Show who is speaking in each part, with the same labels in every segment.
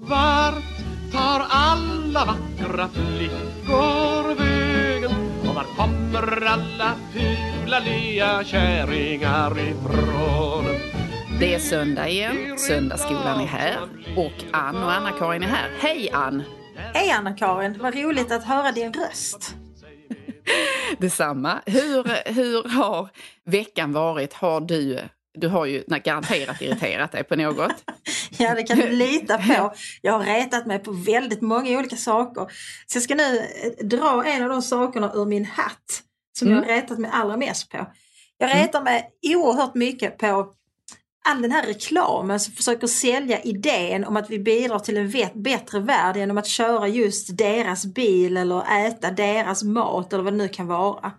Speaker 1: Vart tar alla vackra flickor vägen? Och var kommer alla fula lea kärringar ifrån?
Speaker 2: Det är söndag igen, söndagsskolan är här och Ann och Anna-Karin är här. Hej Ann!
Speaker 3: Hej Anna-Karin, vad roligt att höra din röst.
Speaker 2: Detsamma. Hur, hur har veckan varit? Har du, du har ju garanterat irriterat dig på något.
Speaker 3: Ja, det kan du lita på. Jag har retat mig på väldigt många olika saker. Så jag ska nu eh, dra en av de sakerna ur min hatt som mm. jag har retat mig allra mest på. Jag mm. retar mig oerhört mycket på all den här reklamen som försöker sälja idén om att vi bidrar till en bättre värld genom att köra just deras bil eller äta deras mat eller vad det nu kan vara.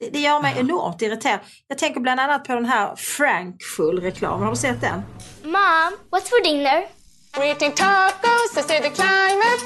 Speaker 3: Det, gör mig enormt irriterad. Jag tänker bland annat på den här Frankful-reklamen. Har du sett den?
Speaker 4: Mom, what's for dinner?
Speaker 5: We're eating tacos to stay the climate.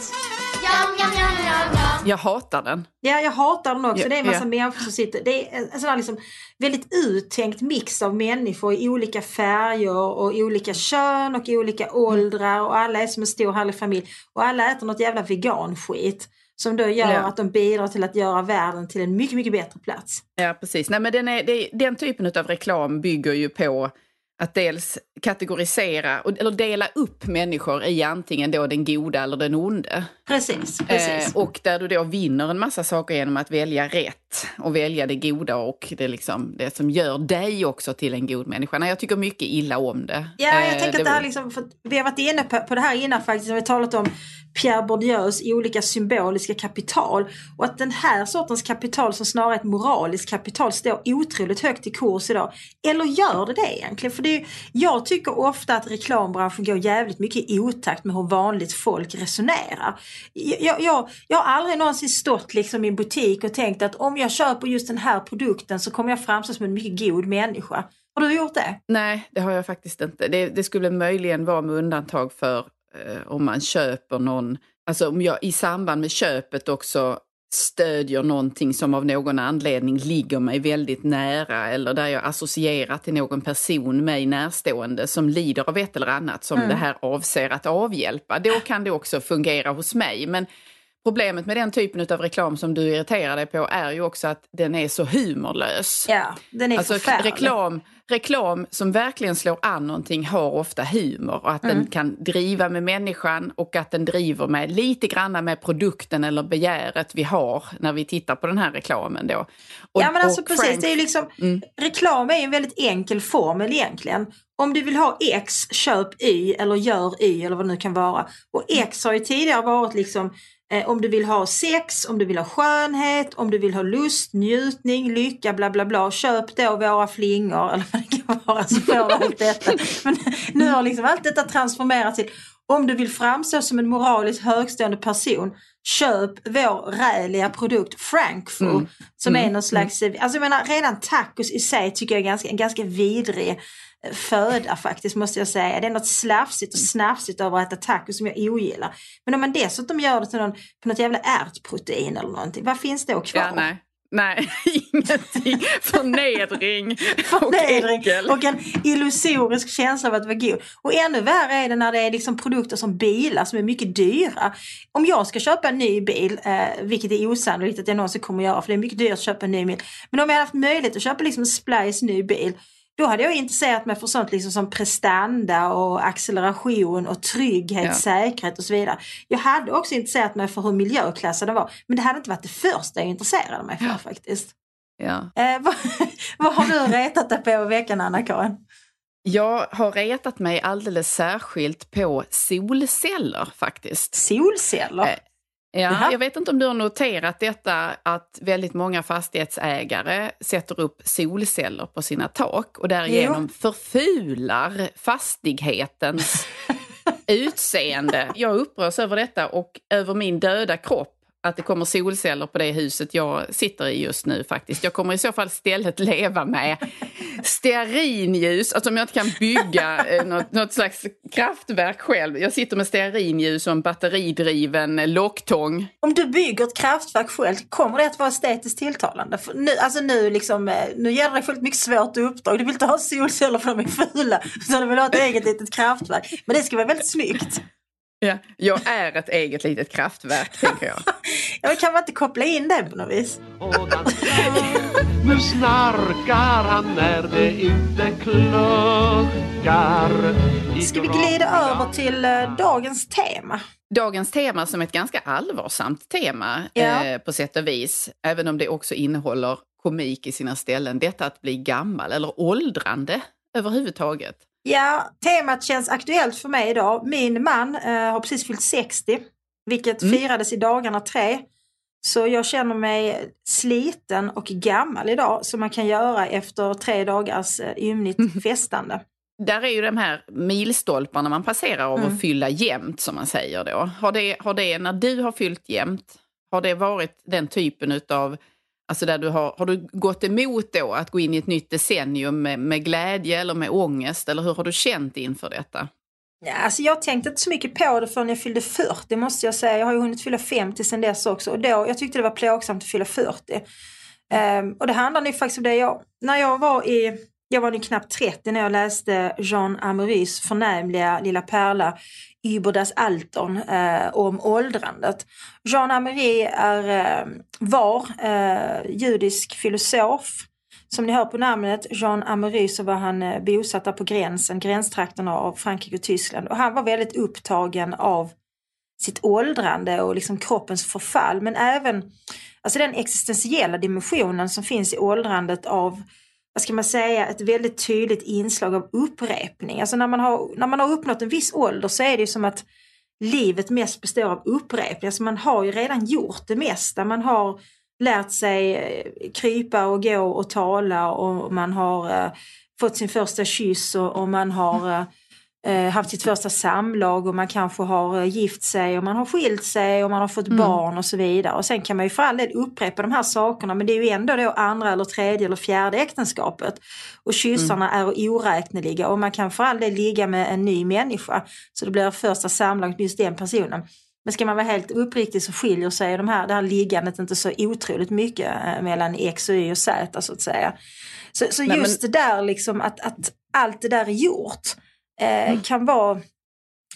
Speaker 4: Yum, yum, yum, yum, yum.
Speaker 2: Jag hatar den.
Speaker 3: Ja, jag hatar den också. Ja, det är en massa ja. människor som sitter. Det är en sån här liksom väldigt uttänkt mix av människor i olika färger och olika kön och olika åldrar och alla är som en stor härlig familj. Och alla äter något jävla veganskit. Som då gör ja. att de bidrar till att göra världen till en mycket, mycket bättre plats.
Speaker 2: Ja, precis. Nej, men den, är, det, den typen av reklam bygger ju på att dels kategorisera, eller dela upp människor i antingen då den goda eller den onde.
Speaker 3: Precis, precis.
Speaker 2: Eh, och där du då vinner en massa saker genom att välja rätt och välja det goda och det, liksom, det som gör dig också till en god människa. Nej, jag tycker mycket illa om det.
Speaker 3: Ja, jag eh, tänker att det här liksom, vi har varit inne på, på det här innan faktiskt, vi har talat om Pierre Bourdieus olika symboliska kapital. Och att den här sortens kapital som snarare är ett moraliskt kapital står otroligt högt i kurs idag. Eller gör det det egentligen? För det är, jag tycker ofta att reklambranschen går jävligt mycket i otakt med hur vanligt folk resonerar. Jag, jag, jag har aldrig någonsin stått liksom i en butik och tänkt att om jag köper just den här produkten så kommer jag framstå som en mycket god människa. Har du gjort det?
Speaker 2: Nej, det har jag faktiskt inte. Det, det skulle möjligen vara med undantag för eh, om man köper någon, alltså om jag i samband med köpet också stödjer någonting som av någon anledning ligger mig väldigt nära eller där jag associerar till någon person mig närstående som lider av ett eller annat som mm. det här avser att avhjälpa. Då kan det också fungera hos mig. Men Problemet med den typen av reklam som du irriterar dig på är ju också att den är så humorlös.
Speaker 3: Ja, den är
Speaker 2: alltså, reklam, reklam som verkligen slår an någonting har ofta humor och att mm. den kan driva med människan och att den driver med lite granna med produkten eller begäret vi har när vi tittar på den här reklamen då.
Speaker 3: Och, ja men alltså precis, Frank... det är liksom, mm. reklam är en väldigt enkel formel egentligen. Om du vill ha X, köp Y eller gör Y eller vad det nu kan vara. Och X har ju tidigare varit liksom Eh, om du vill ha sex, om du vill ha skönhet, om du vill ha lust, njutning, lycka, bla bla bla. Köp då våra flingor eller vad det kan vara så får du allt detta. Men nu har liksom allt detta transformerats till om du vill framstå som en moraliskt högstående person, köp vår räliga produkt Frankful mm. som mm. är någon slags, alltså jag menar redan tacos i sig tycker jag är ganska, ganska vidrig föda faktiskt måste jag säga. Det är något slafsigt och snafsigt över att äta tacos som jag ogillar. Men om man dessutom gör det till någon, på något jävla ärtprotein eller någonting, vad finns då kvar?
Speaker 2: Ja, nej. Nej, ingenting. Förnedring,
Speaker 3: Förnedring
Speaker 2: och äckel.
Speaker 3: Och en illusorisk känsla av att vara god. Och ännu värre är det när det är liksom produkter som bilar som är mycket dyra. Om jag ska köpa en ny bil, eh, vilket är osannolikt att jag någonsin kommer att göra för det är mycket dyrt att köpa en ny bil. Men om jag haft möjlighet att köpa liksom en Splice ny bil då hade jag intresserat mig för sånt liksom som prestanda och acceleration och trygghet, ja. säkerhet och så vidare. Jag hade också intresserat mig för hur miljöklassade var. Men det hade inte varit det första jag intresserade mig för ja. faktiskt.
Speaker 2: Ja.
Speaker 3: Eh, vad, vad, har du retat dig på i veckan Anna-Karin?
Speaker 2: Jag har retat mig alldeles särskilt på solceller faktiskt.
Speaker 3: Solceller?
Speaker 2: Ja, jag vet inte om du har noterat detta att väldigt många fastighetsägare sätter upp solceller på sina tak och därigenom jo. förfular fastighetens utseende. Jag upprörs över detta och över min döda kropp att det kommer solceller på det huset jag sitter i just nu faktiskt. Jag kommer i så fall istället leva med stearinljus, alltså om jag inte kan bygga eh, något, något slags kraftverk själv. Jag sitter med stearinljus och en batteridriven eh, locktång.
Speaker 3: Om du bygger ett kraftverk själv, kommer det att vara estetiskt tilltalande? För nu, alltså nu, liksom, eh, nu ger det dig mycket svårt uppdrag. Du vill inte ha solceller för de är fula, utan du vill ha ett eget litet kraftverk. Men det ska vara väldigt snyggt.
Speaker 2: Ja, jag är ett eget litet kraftverk, tänker jag.
Speaker 3: ja, kan man inte koppla in det på något vis?
Speaker 1: nu snarkar han när det inte kluckar.
Speaker 3: Ska vi glida över till uh, dagens tema?
Speaker 2: Dagens tema som är ett ganska allvarsamt tema ja. eh, på sätt och vis. Även om det också innehåller komik i sina ställen. Detta att bli gammal eller åldrande överhuvudtaget.
Speaker 3: Ja, temat känns aktuellt för mig idag. Min man eh, har precis fyllt 60, vilket mm. firades i dagarna tre. Så jag känner mig sliten och gammal idag som man kan göra efter tre dagars eh, ymnigt mm. festande.
Speaker 2: Där är ju de här milstolparna man passerar av mm. att fylla jämnt som man säger då. Har det, har det, när du har fyllt jämnt, har det varit den typen utav Alltså där du har, har du gått emot då att gå in i ett nytt decennium med, med glädje eller med ångest? Eller hur har du känt inför detta?
Speaker 3: Ja, alltså jag tänkte inte så mycket på det förrän jag fyllde 40 måste jag säga. Jag har ju hunnit fylla 50 sedan dess också. Och då, jag tyckte det var plågsamt att fylla 40. Um, ehm, och det handlar nu faktiskt om det. Jag, när jag var i, jag var nu knappt 30 när jag läste Jean Amerys förnämliga lilla pärla Über das Altern eh, om åldrandet. Jean Amory är, eh, var eh, judisk filosof. Som ni hör på namnet, Jean Amory så var han eh, bosatt där på gränsen, gränstrakterna av Frankrike och Tyskland. Och han var väldigt upptagen av sitt åldrande och liksom kroppens förfall. Men även alltså den existentiella dimensionen som finns i åldrandet av vad ska man säga, ett väldigt tydligt inslag av upprepning. Alltså när man har, när man har uppnått en viss ålder så är det ju som att livet mest består av upprepning. Alltså man har ju redan gjort det mesta. Man har lärt sig eh, krypa och gå och tala och man har uh, fått sin första kyss och, och man har uh, eh, haft sitt första samlag och man kanske har eh, gift sig och man har skilt sig och man har fått mm. barn och så vidare. Och sen kan man ju för all del upprepa de här sakerna men det är ju ändå då andra eller tredje eller fjärde äktenskapet. Och kyssarna mm. är oräkneliga och man kan för all del ligga med en ny människa. Så det blir första samlaget med just den personen. Men ska man vara helt uppriktig så skiljer sig de här, det här liggandet inte så otroligt mycket eh, mellan X och Y och Z så att säga. Så, så just Nej, men... det där liksom att, att allt det där är gjort eh, mm. kan vara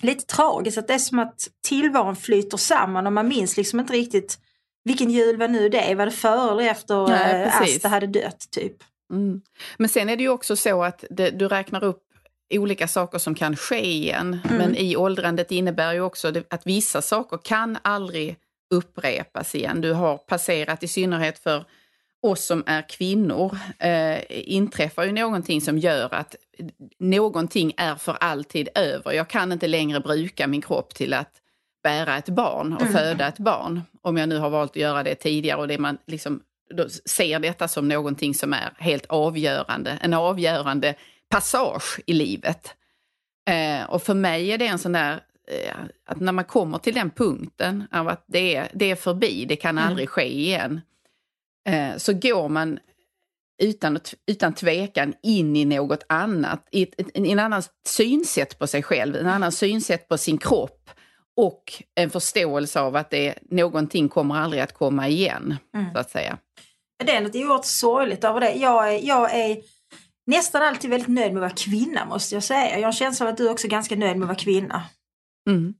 Speaker 3: lite tragiskt. Att det är som att tillvaron flyter samman och man minns liksom inte riktigt vilken jul var nu det? Var det före eller efter Nej, eh, Asta hade dött? typ?
Speaker 2: Mm. Men sen är det ju också så att det, du räknar upp olika saker som kan ske igen. Mm. Men i åldrandet innebär ju också att vissa saker kan aldrig upprepas igen. Du har passerat, i synnerhet för oss som är kvinnor eh, inträffar ju någonting som gör att någonting är för alltid över. Jag kan inte längre bruka min kropp till att bära ett barn och mm. föda ett barn. Om jag nu har valt att göra det tidigare och det man liksom ser detta som någonting som är helt avgörande, en avgörande passage i livet. Eh, och för mig är det en sån där eh, att när man kommer till den punkten av att det är, det är förbi, det kan mm. aldrig ske igen så går man utan, utan tvekan in i något annat, i ett, en annan synsätt på sig själv, en annan synsätt på sin kropp och en förståelse av att det, någonting kommer aldrig att komma igen, mm. så att säga.
Speaker 3: Det är något oerhört sorgligt över det. Jag är, jag är nästan alltid väldigt nöjd med att vara kvinna måste jag säga. Jag har en känsla av att du också är ganska nöjd med att vara kvinna.
Speaker 2: Mm.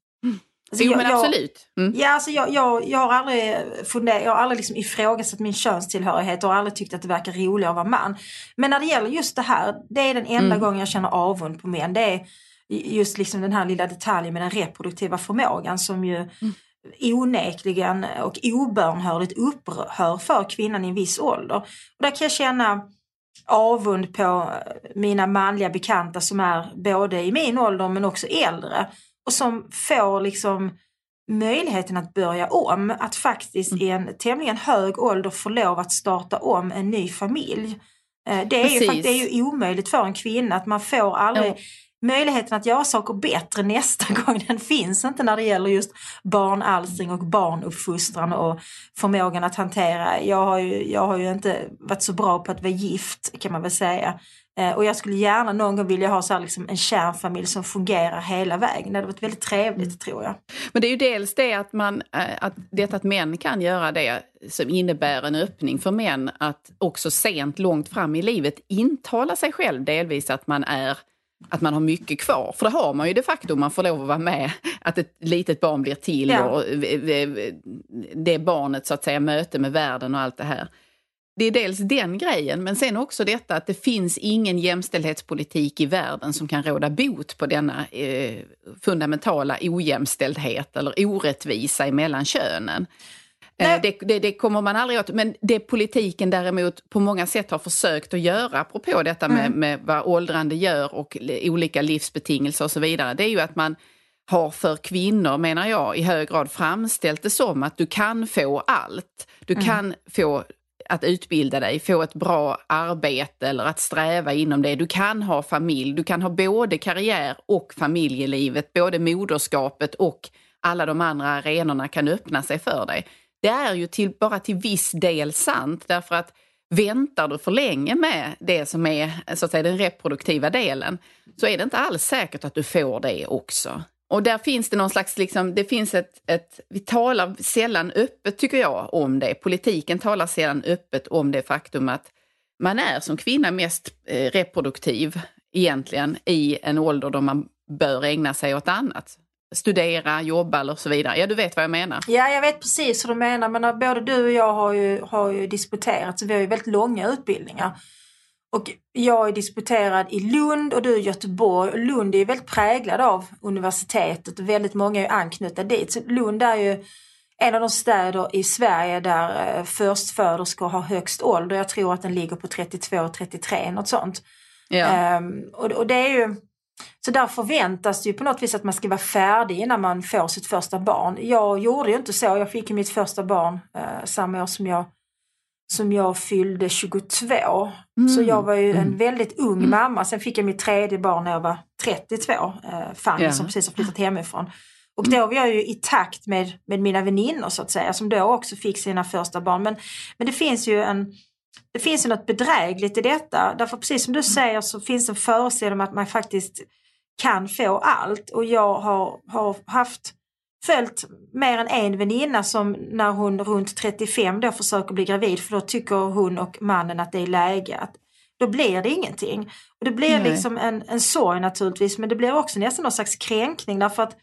Speaker 2: Alltså, jo, men absolut.
Speaker 3: Mm. Ja, alltså jag, jag, jag har aldrig, funder, jag har aldrig liksom ifrågasatt min könstillhörighet och har aldrig tyckt att det verkar roligare att vara man. Men när det gäller just det här, det är den enda mm. gången jag känner avund på män. Det är just liksom den här lilla detaljen med den reproduktiva förmågan som ju mm. onekligen och obönhörligt upphör för kvinnan i en viss ålder. Och där kan jag känna avund på mina manliga bekanta som är både i min ålder men också äldre och som får liksom möjligheten att börja om, att faktiskt mm. i en tämligen hög ålder få lov att starta om en ny familj. Eh, det är, ju, det är ju omöjligt för en kvinna att man får aldrig ja. möjligheten att göra saker bättre nästa gång. Den finns inte när det gäller just barnalstring och barnuppfostran och förmågan att hantera. Jag har ju, jag har ju inte varit så bra på att vara gift kan man väl säga. Eh, och jag skulle gärna någon gång vilja ha så liksom en kärnfamilj som fungerar hela vägen. Det hade varit väldigt trevligt mm. tror jag.
Speaker 2: Men det är ju dels det att, man, eh, att, det att män kan göra det som innebär en öppning för män att också sent, långt fram i livet intala sig själv delvis att man är att man har mycket kvar. För det har man ju de facto om man får lov att vara med. Att ett litet barn blir till
Speaker 3: Ja.
Speaker 2: och det barnet så att säga möte med världen och allt det här. Det är dels den grejen, men sen också detta att det finns ingen jämställdhetspolitik i världen som kan råda bot på denna eh, fundamentala ojämställdhet eller orättvisa mellan könen. Eh, det, det, det kommer man aldrig åt. Men det politiken däremot på många sätt har försökt att göra, apropå detta med, med vad åldrande gör och li- olika livsbetingelser och så vidare, det är ju att man har för kvinnor, menar jag, i hög grad framställt det som att du kan få allt. Du kan få att utbilda dig, få ett bra arbete eller att sträva inom det. Du kan ha familj, du kan ha både karriär och familjelivet, både moderskapet och alla de andra arenorna kan öppna sig för dig. Det är ju till, bara till viss del sant därför att väntar du för länge med det som är så att säga, den reproduktiva delen så är det inte alls säkert att du får det också. Och där finns det någon slags, liksom, det finns ett, ett, vi talar sällan öppet tycker jag om det. Politiken talar sällan öppet om det faktum att man är som kvinna mest eh, reproduktiv egentligen i en ålder då man bör ägna sig åt annat. Studera, jobba eller så vidare. Ja, du vet vad jag menar.
Speaker 3: Ja, jag vet precis hur du menar. Men både du och jag har ju, har ju disputerat, så vi har ju väldigt långa utbildningar. Och jag är disputerad i Lund och du i Göteborg. Lund är ju väldigt präglad av universitetet och väldigt många är anknutna dit. Så Lund är ju en av de städer i Sverige där eh, förstföderskor har högst ålder. Jag tror att den ligger på 32-33, något sånt.
Speaker 2: Ja.
Speaker 3: Ehm, och, och det är ju, så där förväntas det ju på något vis att man ska vara färdig innan man får sitt första barn. Jag gjorde ju inte så. Jag fick ju mitt första barn eh, samma år som jag, som jag fyllde 22. Så jag var ju en väldigt ung mamma. Sen fick jag mitt tredje barn när jag var 32. Eh, Fanny
Speaker 2: Ja.
Speaker 3: som precis har flyttat hemifrån. Och då var jag ju i takt med, med mina väninnor så att säga som då också fick sina första barn. Men, men det finns ju en det finns ju något bedrägligt i detta. Därför precis som du säger så finns det en föreställning om att man faktiskt kan få allt. Och jag har, har haft följt mer än en väninna som när hon runt 35 då försöker bli gravid för då tycker hon och mannen att det är läge att då blir det ingenting. Och det blir
Speaker 2: Nej.
Speaker 3: liksom en, en sorg naturligtvis men det blir också nästan någon slags kränkning därför att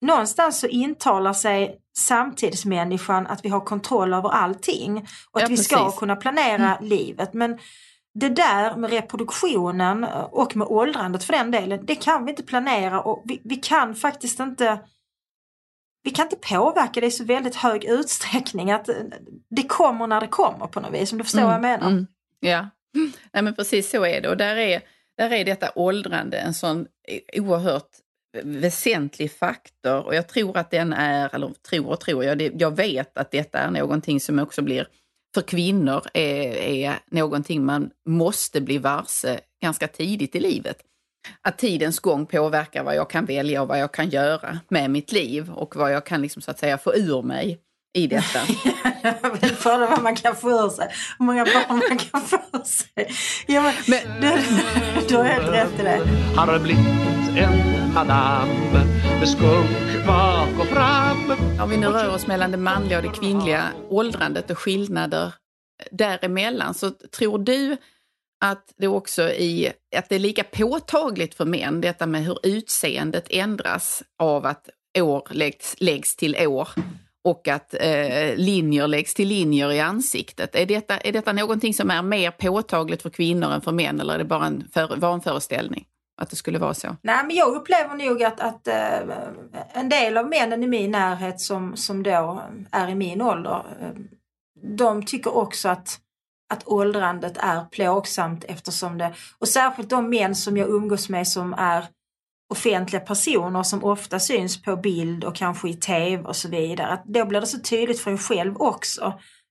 Speaker 3: någonstans så intalar sig samtidsmänniskan att vi har kontroll över allting och att
Speaker 2: Ja,
Speaker 3: vi ska
Speaker 2: precis.
Speaker 3: kunna planera livet. Men det där med reproduktionen och med åldrandet för den delen, det kan vi inte planera och vi, vi kan faktiskt inte vi kan inte påverka det i så väldigt hög utsträckning att eh, det kommer när det kommer på något vis, om du förstår vad jag menar.
Speaker 2: Mm. Ja, Nej, men precis så är det. Och där är, där är detta åldrande en sån oerhört väsentlig faktor. Och jag tror att den är, eller tror och tror, jag, det, jag vet att detta är någonting som också blir för kvinnor är, är någonting man måste bli varse ganska tidigt i livet. Att tidens gång påverkar vad jag kan välja och vad jag kan göra med mitt liv och vad jag kan liksom, så att säga få ur mig i detta.
Speaker 3: Jag vill fråga vad man kan få ur sig. Hur många barn man kan få ur sig. Ja, men,
Speaker 2: Men-
Speaker 3: du, du har helt rätt i det.
Speaker 1: Har blivit en madam med skunk bak och fram
Speaker 2: Om vi nu rör oss mellan det manliga och det kvinnliga åldrandet och skillnader däremellan så tror du att det också i, att det är lika påtagligt för män, detta med hur utseendet ändras av att år läggs, läggs till år och att eh, linjer läggs till linjer i ansiktet. Är detta, är detta någonting som är mer påtagligt för kvinnor än för män eller är det bara en för, vanföreställning att det skulle vara så?
Speaker 3: Nej, men jag upplever nog att, att eh, en del av männen i min närhet som, som då är i min ålder, eh, de tycker också att, att åldrandet är plågsamt eftersom det, och särskilt de män som jag umgås med som är offentliga personer som ofta syns på bild och kanske i tv och så vidare. Att då blir det så tydligt för en själv också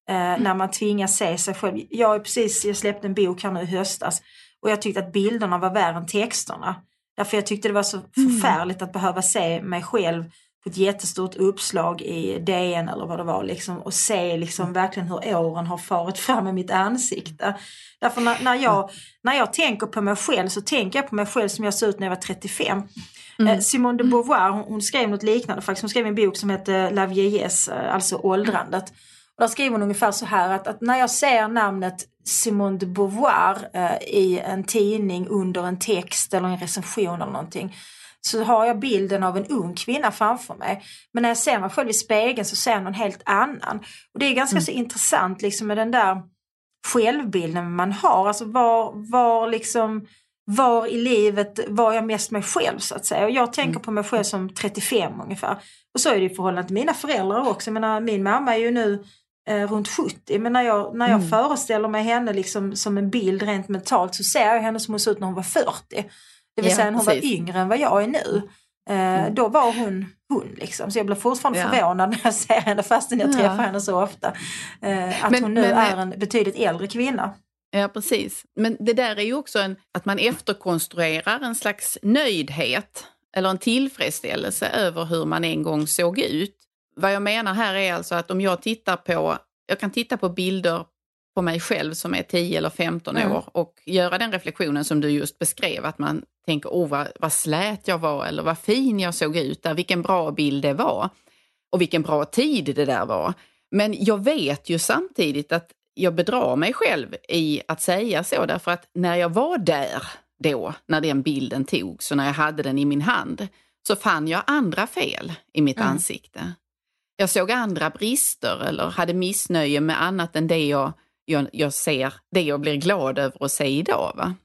Speaker 3: eh, när man tvingas se sig själv. Jag, är precis, jag släppte en bok här nu i höstas och jag tyckte att bilderna var värre än texterna. Därför jag tyckte det var så förfärligt att behöva se mig själv på ett jättestort uppslag i DN eller vad det var liksom, och se liksom verkligen hur åren har farit fram i mitt ansikte. Därför när, när, jag, när jag tänker på mig själv så tänker jag på mig själv som jag såg ut när jag var 35. Eh, Simone de Beauvoir hon, hon skrev något liknande faktiskt. Hon skrev en bok som heter La vieillesse, eh, alltså åldrandet. Och där skriver hon ungefär så här att, att när jag ser namnet Simone de Beauvoir eh, i en tidning under en text eller en recension eller någonting så har jag bilden av en ung kvinna framför mig. Men när jag ser mig själv i spegeln så ser jag någon helt annan. Och Det är ganska mm. så intressant liksom med den där självbilden man har. Alltså var, var liksom var i livet var jag mest mig själv så att säga. Och jag tänker mm. på mig själv som 35 ungefär. Och så är det i förhållande till mina föräldrar också. Jag menar, min mamma är ju nu eh, runt 70 men när jag, när jag mm. föreställer mig henne liksom som en bild rent mentalt så ser jag henne som hon såg ut när hon var 40. Det vill ja, säga när hon precis. var yngre än vad jag är nu. Eh, mm. Då var hon hon liksom. Så jag blir fortfarande ja. förvånad när jag ser henne fastän jag träffar henne så ofta. Eh, att men, hon nu men, är en betydligt äldre kvinna.
Speaker 2: Ja, precis. Men det där är ju också en, att man efterkonstruerar en slags nöjdhet eller en tillfredsställelse över hur man en gång såg ut. Vad jag menar här är alltså att om jag tittar på, jag kan titta på bilder på mig själv som är 10 eller 15 mm. år och göra den reflektionen som du just beskrev, att man tänker oh vad, vad slät jag var eller vad fin jag såg ut där, vilken bra bild det var och vilken bra tid det där var. Men jag vet ju samtidigt att jag bedrar mig själv i att säga så därför att när jag var där då, när den bilden togs och när jag hade den i min hand, så fann jag andra fel i mitt mm. ansikte. Jag såg andra brister eller hade missnöje med annat än det jag, jag, jag ser, det jag blir glad över att se idag. Va?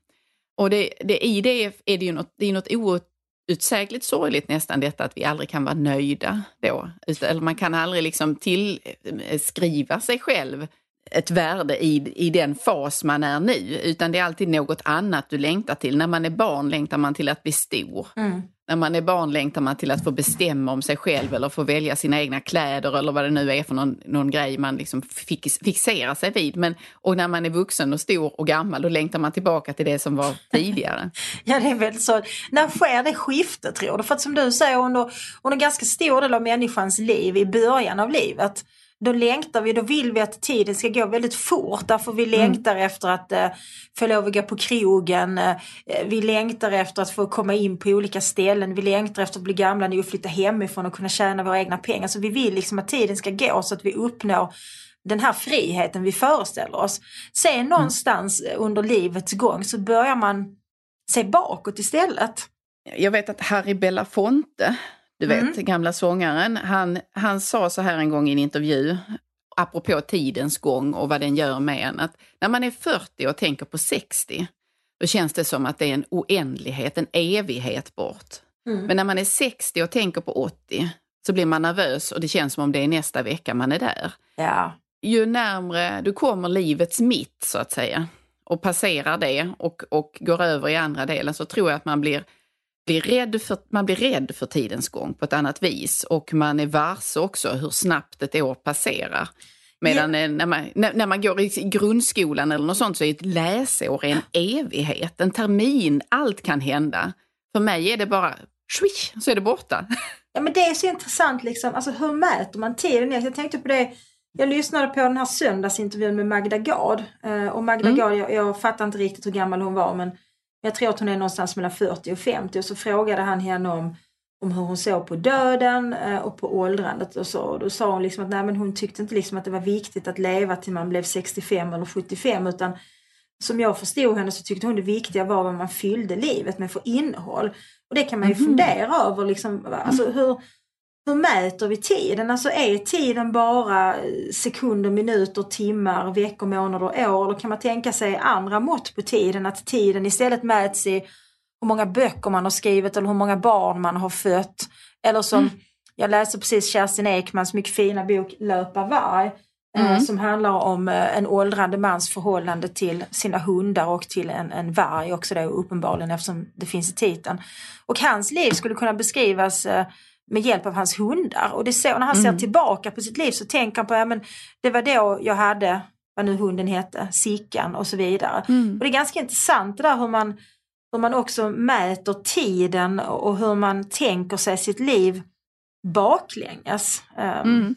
Speaker 2: Och det, det, i det är det ju något, det är något outsägligt sorgligt nästan detta att vi aldrig kan vara nöjda då. Eller man kan aldrig liksom tillskriva eh, sig själv ett värde i, i den fas man är nu, utan det är alltid något annat du längtar till. När man är barn längtar man till att bli stor. Mm. När man är barn längtar man till att få bestämma om sig själv eller få välja sina egna kläder eller vad det nu är för någon, någon grej man liksom fix, fixerar sig vid. Men, och när man är vuxen och stor och gammal då längtar man tillbaka till det som var tidigare.
Speaker 3: ja, det är väl så. När sker det skiftet tror du? För att som du säger under, under ganska stor del av människans liv i början av livet då längtar vi, då vill vi att tiden ska gå väldigt fort. Därför vi mm. längtar efter att eh, få lov att gå på krogen. Eh, vi längtar efter att få komma in på olika ställen. Vi längtar efter att bli gamla nog och flytta hemifrån och kunna tjäna våra egna pengar. Så vi vill liksom att tiden ska gå så att vi uppnår den här friheten vi föreställer oss. Sen mm. någonstans mm. under livets gång så börjar man se bakåt istället.
Speaker 2: Jag vet att Harry Belafonte du vet, mm. gamla sångaren, han, han sa så här en gång i en intervju, apropå tidens gång och vad den gör med en, att när man är 40 och tänker på 60, då känns det som att det är en oändlighet, en evighet bort. Mm. Men när man är 60 och tänker på 80 så blir man nervös och det känns som om det är nästa vecka man är där.
Speaker 3: Ja.
Speaker 2: Ju närmre du kommer livets mitt så att säga och passerar det och, och går över i andra delen så tror jag att man blir blir rädd för, man blir rädd för tidens gång på ett annat vis och man är varse också hur snabbt ett år passerar. Medan yeah. när, man, när, när, man går i grundskolan eller något sånt så är ett läsår en evighet, en termin, allt kan hända. För mig är det bara swish, så är det borta.
Speaker 3: Ja men det är så intressant liksom, alltså hur mäter man tiden? Jag tänkte på det, jag lyssnade på den här söndagsintervjun med Magda Gad. Eh, och Magda mm. Gad, jag, jag fattar inte riktigt hur gammal hon var men jag tror att hon är någonstans mellan 40 och 50 och så frågade han henne om, om hur hon såg på döden eh, och på åldrandet och så. Och då sa hon liksom att nej, men hon tyckte inte liksom att det var viktigt att leva till man blev 65 eller 75 utan som jag förstod henne så tyckte hon det viktiga var vad man fyllde livet med för innehåll. Och det kan man ju mm. fundera över. Liksom, alltså, hur, hur mäter vi tiden? Alltså är tiden bara sekunder, minuter, timmar, veckor, månader, år? Eller kan man tänka sig andra mått på tiden? Att tiden istället mäts i hur många böcker man har skrivit eller hur många barn man har fött. Eller som, mm. jag läste precis Kerstin Ekmans mycket fina bok Löpa varg. Eh, mm. som handlar om eh, en åldrande mans förhållande till sina hundar och till en, en varg också då uppenbarligen eftersom det finns i titeln. Och hans liv skulle kunna beskrivas eh, med hjälp av hans hundar. Och det så, när han mm. ser tillbaka på sitt liv så tänker han på, ja men det var då jag hade, vad nu hunden hette, Sickan och så vidare. Mm. Och det är ganska intressant det där hur man, hur man också mäter tiden och hur man tänker sig sitt liv baklänges. Um, mm.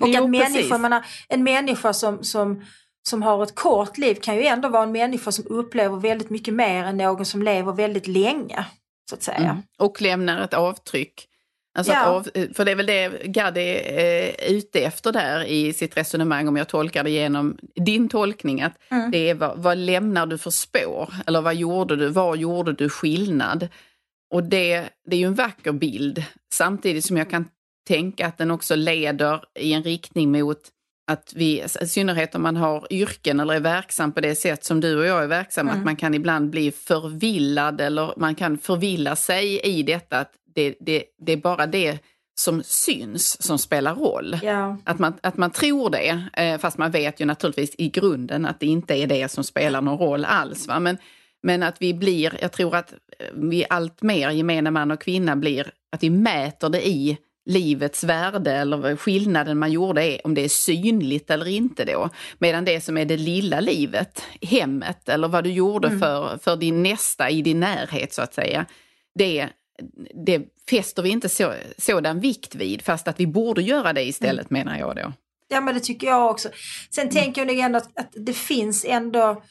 Speaker 3: Och jo, att människor, menar, en människa som, som, som har ett kort liv kan ju ändå vara en människa som upplever väldigt mycket mer än någon som lever väldigt länge så att säga. Mm.
Speaker 2: Och lämnar ett avtryck. Alltså ja. av, för det är väl det Gad är eh, ute efter där i sitt resonemang, om jag tolkar det genom din tolkning, att mm. det är vad, vad lämnar du för spår? Eller vad gjorde du? Var gjorde du skillnad? Och det, det är ju en vacker bild, samtidigt som jag kan tänka att den också leder i en riktning mot att vi, i synnerhet om man har yrken eller är verksam på det sätt som du och jag är verksamma, mm. att man kan ibland bli förvillad eller man kan förvilla sig i detta att det, det, det är bara det som syns som spelar roll.
Speaker 3: Ja.
Speaker 2: Att, man, att man tror det, eh, fast man vet ju naturligtvis i grunden att det inte är det som spelar någon roll alls. Va? Men, men att vi blir, jag tror att vi allt mer, gemene man och kvinna, blir att vi mäter det i livets värde eller skillnaden man gjorde är om det är synligt eller inte då. Medan det som är det lilla livet, hemmet eller vad du gjorde mm. för, för din nästa i din närhet så att säga, det, det fäster vi inte så, sådan vikt vid fast att vi borde göra det istället mm. menar jag då.
Speaker 3: Ja men det tycker jag också. Sen mm. tänker jag ändå att, att det finns ändå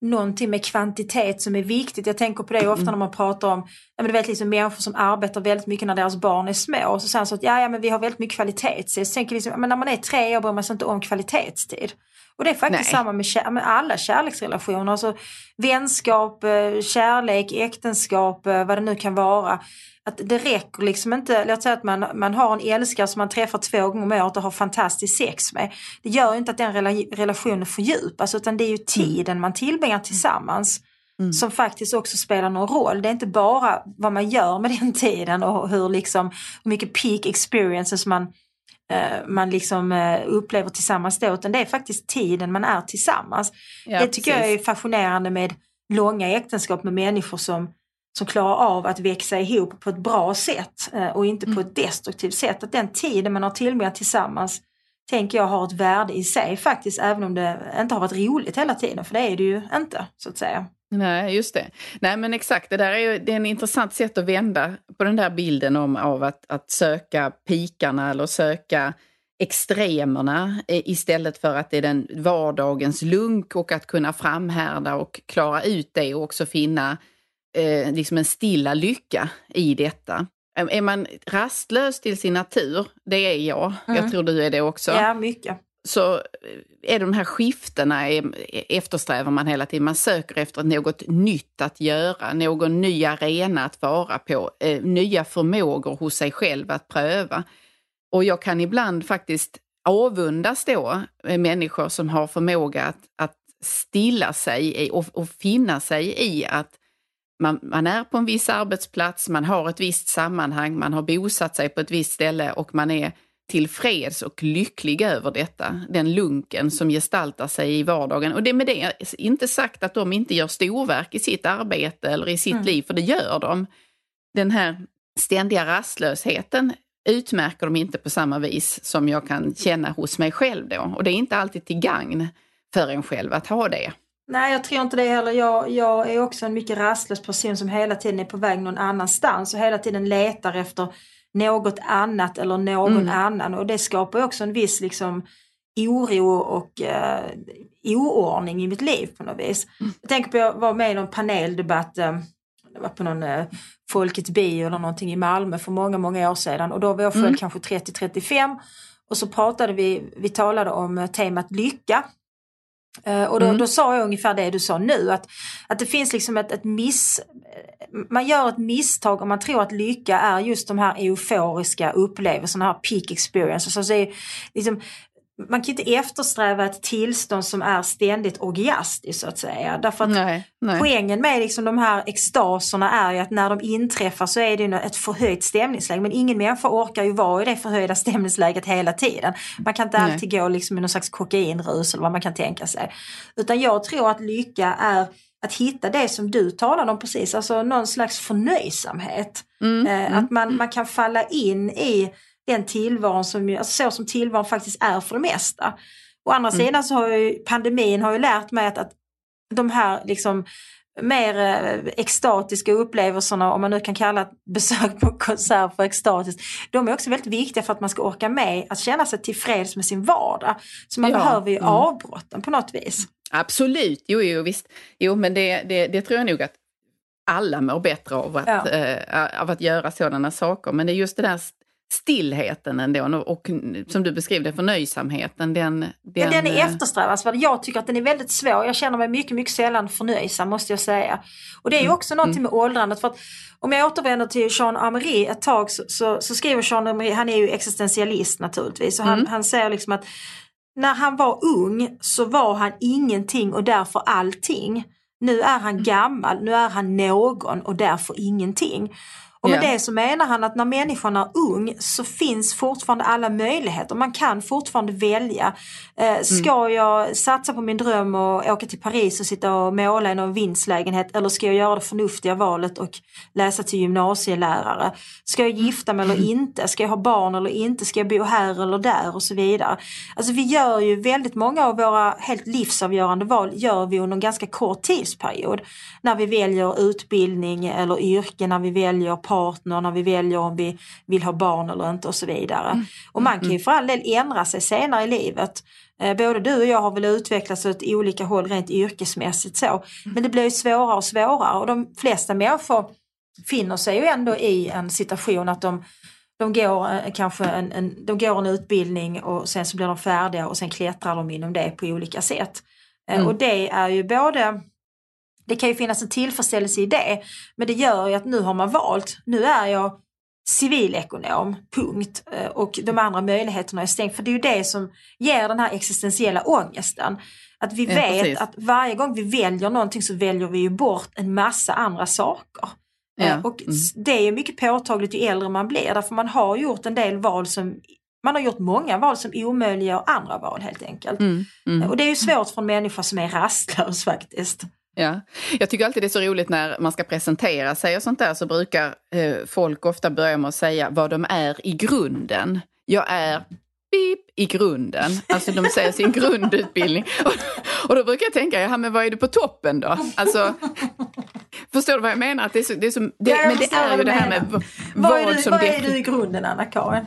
Speaker 3: någonting med kvantitet som är viktigt. Jag tänker på det ofta mm. när man pratar om ja, men du vet, liksom människor som arbetar väldigt mycket när deras barn är små. Och så säger så att ja, ja, men vi har väldigt mycket kvalitetstid. Så tänker liksom, men när man är tre år bryr man sig inte om kvalitetstid. Och det är faktiskt Nej. samma med, kär, med alla kärleksrelationer. Alltså vänskap, eh, kärlek, äktenskap, eh, vad det nu kan vara att det räcker liksom inte, låt säga att man, man har en älskare som man träffar två gånger om året och har fantastiskt sex med. Det gör inte att den relationen fördjupas utan det är ju mm. tiden man tillbringar tillsammans mm. som faktiskt också spelar någon roll. Det är inte bara vad man gör med den tiden och hur, liksom, hur mycket peak experiences man, man liksom eh, upplever tillsammans då utan det är faktiskt tiden man är tillsammans. Ja, det tycker precis. jag är fascinerande med långa äktenskap med människor som som klarar av att växa ihop på ett bra sätt eh, och inte på mm. ett destruktivt sätt. Att den tiden man har tillbringat tillsammans tänker jag har ett värde i sig faktiskt även om det inte har varit roligt hela tiden för det är det ju inte så att säga.
Speaker 2: Nej, just det. Nej, men exakt. Det där är ju det är en intressant sätt att vända på den där bilden om av att, att söka pikarna eller söka extremerna eh, istället för att det är den vardagens lunk och att kunna framhärda och klara ut det och också finna eh, liksom en stilla lycka i detta. Är man rastlös till sin natur, det är jag, mm. jag tror du är det också.
Speaker 3: Ja, mycket.
Speaker 2: Så eh, är de här skiftena är, eh, eftersträvar man hela tiden. Man söker efter något nytt att göra, någon ny arena att vara på, eh, nya förmågor hos sig själv att pröva. Och jag kan ibland faktiskt avundas då eh, människor som har förmåga att, att stilla sig och, och finna sig i att man, man, är på en viss arbetsplats, man har ett visst sammanhang, man har bosatt sig på ett visst ställe och man är tillfreds och lycklig över detta, den lunken som gestaltar sig i vardagen. Och det med det inte sagt att de inte gör storverk i sitt arbete eller i sitt mm. liv, för det gör de. Den här ständiga rastlösheten utmärker de inte på samma vis som jag kan känna hos mig själv då. Och det är inte alltid till gagn för en själv att ha det.
Speaker 3: Nej, jag tror inte det heller. Jag, jag är också en mycket rastlös person som hela tiden är på väg någon annanstans och hela tiden letar efter något annat eller någon mm. annan och det skapar också en viss liksom oro och eh, oordning i mitt liv på något vis. Mm. Jag tänker på att jag var med i någon paneldebatt, eh, det var på någon eh, Folkets bio eller någonting i Malmö för många, många år sedan och då var jag född mm. kanske 30-35 och så pratade vi, vi talade om eh, temat lycka och då, mm. då, sa jag ungefär det du sa nu, att, att det finns liksom ett, ett miss... Man gör ett misstag om man tror att lycka är just de här euforiska upplevelserna, här peak experiences. Alltså det är, liksom, man kan inte eftersträva ett tillstånd som är ständigt orgiastiskt så att säga. Därför att nej, nej. poängen med liksom de här extaserna är ju att när de inträffar så är det ett förhöjt stämningsläge. Men ingen människa orkar ju vara i det förhöjda stämningsläget hela tiden. Man kan inte nej. alltid gå liksom i någon slags kokainrus eller vad man kan tänka sig. Utan jag tror att lycka är att hitta det som du talade om precis, alltså någon slags förnöjsamhet. Mm, eh, mm, att man, man kan falla in i den tillvaron som, alltså så som tillvaron faktiskt är för det mesta. Å andra mm. sidan så har ju pandemin har ju lärt mig att, att de här liksom mer eh, extatiska upplevelserna, om man nu kan kalla ett besök på konsert för extatiskt, de är också väldigt viktiga för att man ska orka med att känna sig tillfreds med sin vardag. Så man ja. behöver ju mm. avbrotten på något vis.
Speaker 2: Absolut, jo, jo visst. Jo, men det, det, det tror jag nog att alla mår bättre av att, ja. äh, av att göra sådana saker. Men det är just det där stillheten ändå och som du beskrev det, förnöjsamheten. Den, den,
Speaker 3: ja, den är eftersträvansvärd. Jag tycker att den är väldigt svår. Jag känner mig mycket, mycket sällan förnöjsam måste jag säga. Och det är ju mm. också mm. någonting med åldrandet. För att om jag återvänder till Jean Amery ett tag så, så, så skriver Jean Amery, han är ju existentialist naturligtvis, och han, mm. han säger liksom att när han var ung så var han ingenting och därför allting. Nu är han mm. gammal, nu är han någon och därför ingenting. Och med yeah. det så menar han att när människan är ung så finns fortfarande alla möjligheter. Man kan fortfarande välja. Eh, ska mm. jag satsa på min dröm och åka till Paris och sitta och måla i någon vindslägenhet eller ska jag göra det förnuftiga valet och läsa till gymnasielärare? Ska jag gifta mig eller mm. inte? Ska jag ha barn eller inte? Ska jag bo här eller där? Och så vidare. Alltså vi gör ju väldigt många av våra helt livsavgörande val gör vi under en ganska kort tidsperiod. När vi väljer utbildning eller yrke, när vi väljer partner, när vi väljer om vi vill ha barn eller inte och så vidare. Mm. Och man kan ju mm. för all del ändra sig senare i livet. Eh, både du och jag har väl utvecklats åt olika håll rent yrkesmässigt så. Mm. Men det blir ju svårare och svårare och de flesta människor finner sig ju ändå i en situation att de de går eh, kanske en, en, de går en utbildning och sen så blir de färdiga och sen klättrar de inom det på olika sätt. Eh, mm. Och det är ju både det kan ju finnas en tillfredsställelse i det. Men det gör ju att nu har man valt, nu är jag civilekonom, punkt. Eh, och de andra möjligheterna är stängt. För det är ju det som ger den här existentiella ångesten. Att vi ja, vet precis. att varje gång vi väljer någonting så väljer vi ju bort en massa andra saker. Ja. Eh, och mm. det är mycket påtagligt ju äldre man blir därför man har gjort en del val som man har gjort många val som omöjliggör andra val helt enkelt. Mm, mm. Och det är ju svårt för en människa som är rastlös faktiskt.
Speaker 2: Ja. Jag tycker alltid det är så roligt när man ska presentera sig och sånt där så brukar eh, folk ofta börja med att säga vad de är i grunden. Jag är pip i grunden. Alltså de säger sin grundutbildning. Och, och då brukar jag tänka, ja men vad är du på toppen då? Alltså, förstår du vad jag menar? Att det är så, det är så, det, ja, men det är ju det här med vad,
Speaker 3: vad, är du, som vad är du i grunden Anna-Karin?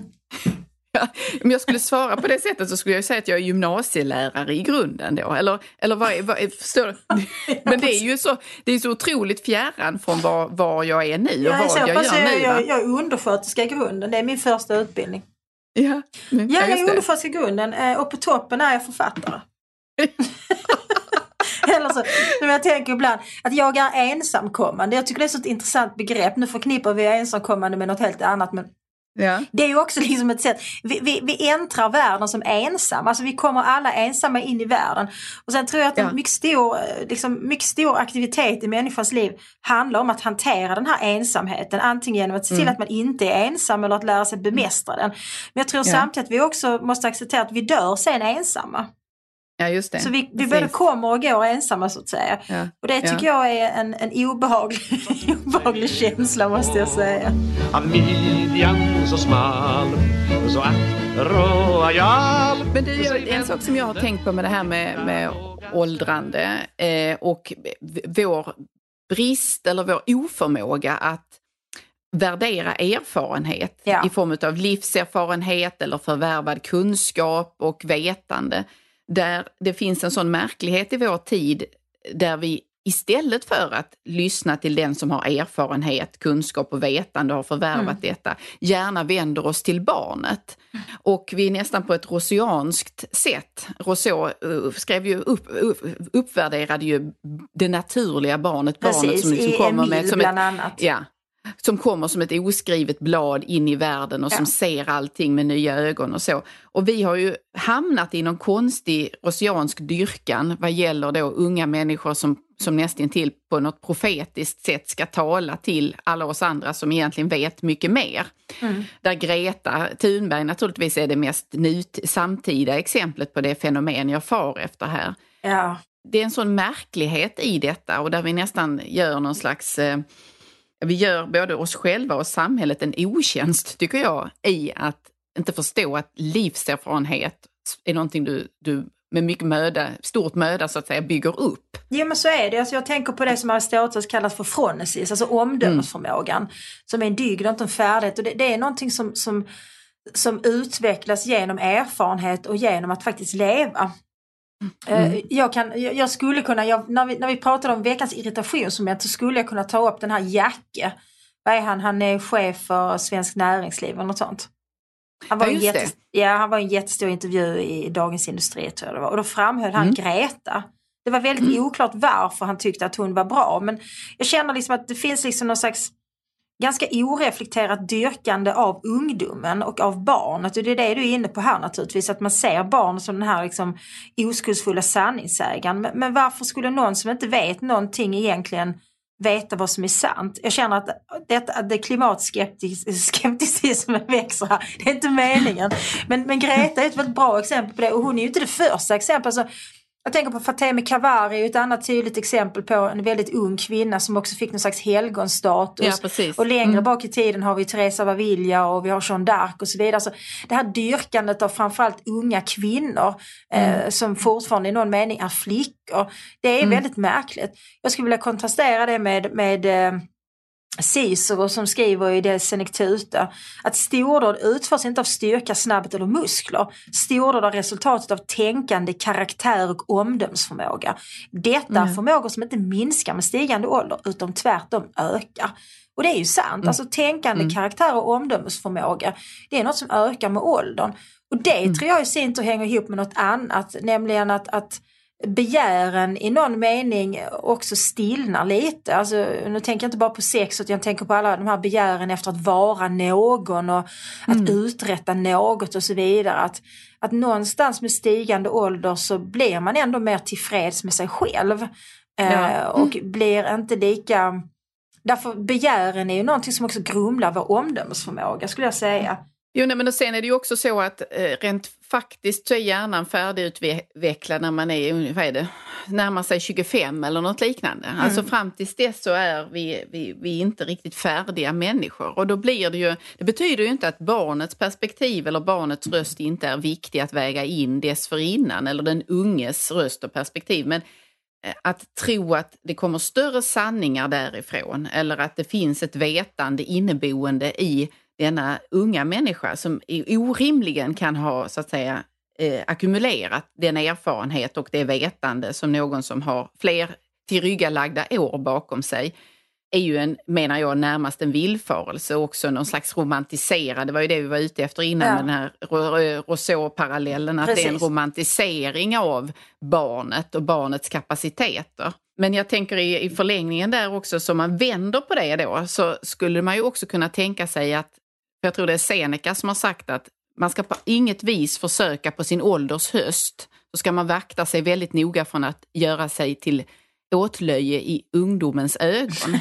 Speaker 2: Ja, om jag skulle svara på det sättet så skulle jag säga att jag är gymnasielärare i grunden då. Eller, eller vad, vad förstår du? Men det är ju så, det är så otroligt fjärran från var, var jag är nu och vad jag, gör nu.
Speaker 3: Jag, jag är undersköterska i grunden, det är min första utbildning.
Speaker 2: Ja,
Speaker 3: ja, jag är undersköterska i grunden eh, och på toppen är jag författare. Eller så, jag tänker ibland, att jag är ensamkommande. Jag tycker det är ett så intressant begrepp. Nu förknippar vi ensamkommande med något helt annat men Ja. Det är ju också liksom ett sätt, vi, vi, vi äntrar världen som ensamma, alltså vi kommer alla ensamma in i världen. Och sen tror jag att ja. en mycket stor, liksom, mycket stor aktivitet i människans liv handlar om att hantera den här ensamheten. Antingen genom att se till mm. att man inte är ensam eller att lära sig bemästra den. Men jag tror ja. samtidigt att vi också måste acceptera att vi dör sen ensamma.
Speaker 2: Ja, just det.
Speaker 3: Så vi, vi både kommer och går ensamma så att säga. Ja. Och det tycker ja. jag är en, en obehaglig, obehaglig känsla måste jag säga. Av midjan så smal så att
Speaker 2: royal Men du, en sak som jag har tänkt på med det här med, med åldrande eh, och vår brist eller vår oförmåga att värdera erfarenhet ja. i form av livserfarenhet eller förvärvad kunskap och vetande där det finns en sån märklighet i vår tid där vi istället för att lyssna till den som har erfarenhet, kunskap och vetande och har förvärvat mm. detta, gärna vänder oss till barnet. Och vi är nästan på ett rousseanskt sätt. Rousseau uh, skrev ju upp, upp, uppvärderade ju det naturliga barnet,
Speaker 3: Precis,
Speaker 2: barnet
Speaker 3: som liksom kommer med... Som
Speaker 2: bland
Speaker 3: annat.
Speaker 2: Ja, som kommer som ett oskrivet blad in i världen och som ser allting med nya ögon och så. Och vi har ju hamnat i någon konstig oceansk dyrkan vad gäller då unga människor som, som nästintill på något profetiskt sätt ska tala till alla oss andra som egentligen vet mycket mer. Mm. Där Greta Thunberg naturligtvis är det mest nyt, samtida exemplet på det fenomen jag far efter här.
Speaker 3: Ja.
Speaker 2: Det är en sån märklighet i detta och där vi nästan gör någon slags eh, vi gör både oss själva och samhället en otjänst, tycker jag, i att inte förstå att livserfarenhet är någonting du, du med mycket möda, stort möda så att säga bygger upp.
Speaker 3: Jo men så är det. Alltså, jag tänker på det som Aristoteles kallar för phronesis, alltså omdömesförmågan. Mm. Som är en dygd och inte en färdighet. Och det, det är någonting som, som, som utvecklas genom erfarenhet och genom att faktiskt leva. Mm. Eh, jag, kan, jag skulle kunna, jag, när, vi, när vi pratade om veckans irritationsmoment så skulle jag kunna ta upp den här Jacke. Vad är han? Han är chef för Svensk Näringsliv eller något sånt. Han var, ja, en jätte, ja, han var en jättestor intervju i Dagens Industri tror jag det var. Och då framhöll han mm. Greta. Det var väldigt mm. oklart varför han tyckte att hon var bra. Men jag känner liksom att det finns liksom någon slags ganska oreflekterat dyrkande av ungdomen och av barnet. Alltså, och det är det du är inne på här naturligtvis, att man ser barn som den här liksom oskuldsfulla sanningssägaren. Men, men varför skulle någon som inte vet någonting egentligen veta vad som är sant. Jag känner att, det, att det klimatskepticismen växer här. Det är inte meningen. Men, men Greta är ett väldigt bra exempel på det och hon är ju inte det första exemplet. Alltså, jag tänker på Fateme Kavari, ett annat tydligt exempel på en väldigt ung kvinna som också fick någon slags helgonstatus.
Speaker 2: Ja,
Speaker 3: och längre mm. bak i tiden har vi Teresa Vavilla och vi har Jeanne d'Arc och så vidare. Så det här dyrkandet av framförallt unga kvinnor eh, mm. eh, som fortfarande i någon mening är flickor. Det är mm. väldigt märkligt. Jag skulle vilja kontrastera det med, med eh, Cicero som skriver i det Senectuta att stordåd utförs inte av styrka, snabbhet eller muskler. Stordåd är resultatet av tänkande, karaktär och omdömsförmåga. Detta är mm. förmågor som inte minskar med stigande ålder utan tvärtom ökar. Och det är ju sant, mm. alltså tänkande, mm. karaktär och omdömesförmåga det är något som ökar med åldern. Och det mm. tror jag i sin tur hänger ihop med något annat, nämligen att, att begären i någon mening också stillnar lite. Alltså, nu tänker jag inte bara på sex utan jag tänker på alla de här begären efter att vara någon och att mm. uträtta något och så vidare. Att, att någonstans med stigande ålder så blir man ändå mer tillfreds med sig själv. Ja. Eh, och mm. blir inte lika... Därför begären är ju någonting som också grumlar vår omdömesförmåga skulle jag säga.
Speaker 2: Jo, nej, men och sen är det ju också så att eh, rent faktiskt så är hjärnan färdigutvecklad när man är, vad är det, närmar sig 25 eller något liknande. Mm. Alltså fram tills dess så är vi, vi, vi inte riktigt färdiga människor. Och då blir det ju, det betyder ju inte att barnets perspektiv eller barnets röst inte är viktig att väga in dessförinnan eller den unges röst och perspektiv. Men eh, att tro att det kommer större sanningar därifrån eller att det finns ett vetande inneboende i denna unga människa som orimligen kan ha så att säga eh, ackumulerat den erfarenhet och det vetande som någon som har fler tillryggalagda år bakom sig är ju en, menar jag, närmast en villfarelse och också någon slags romantiserad, det var ju det vi var ute efter innan ja. den här Rousseau-parallellen, att Precis. det är en romantisering av barnet och barnets kapaciteter. Men jag tänker i, i förlängningen där också, så man vänder på det då, så skulle man ju också kunna tänka sig att för jag tror det är Seneca som har sagt att man ska på inget vis försöka på sin ålders höst, så ska man vakta sig väldigt noga från att göra sig till åtlöje i ungdomens ögon.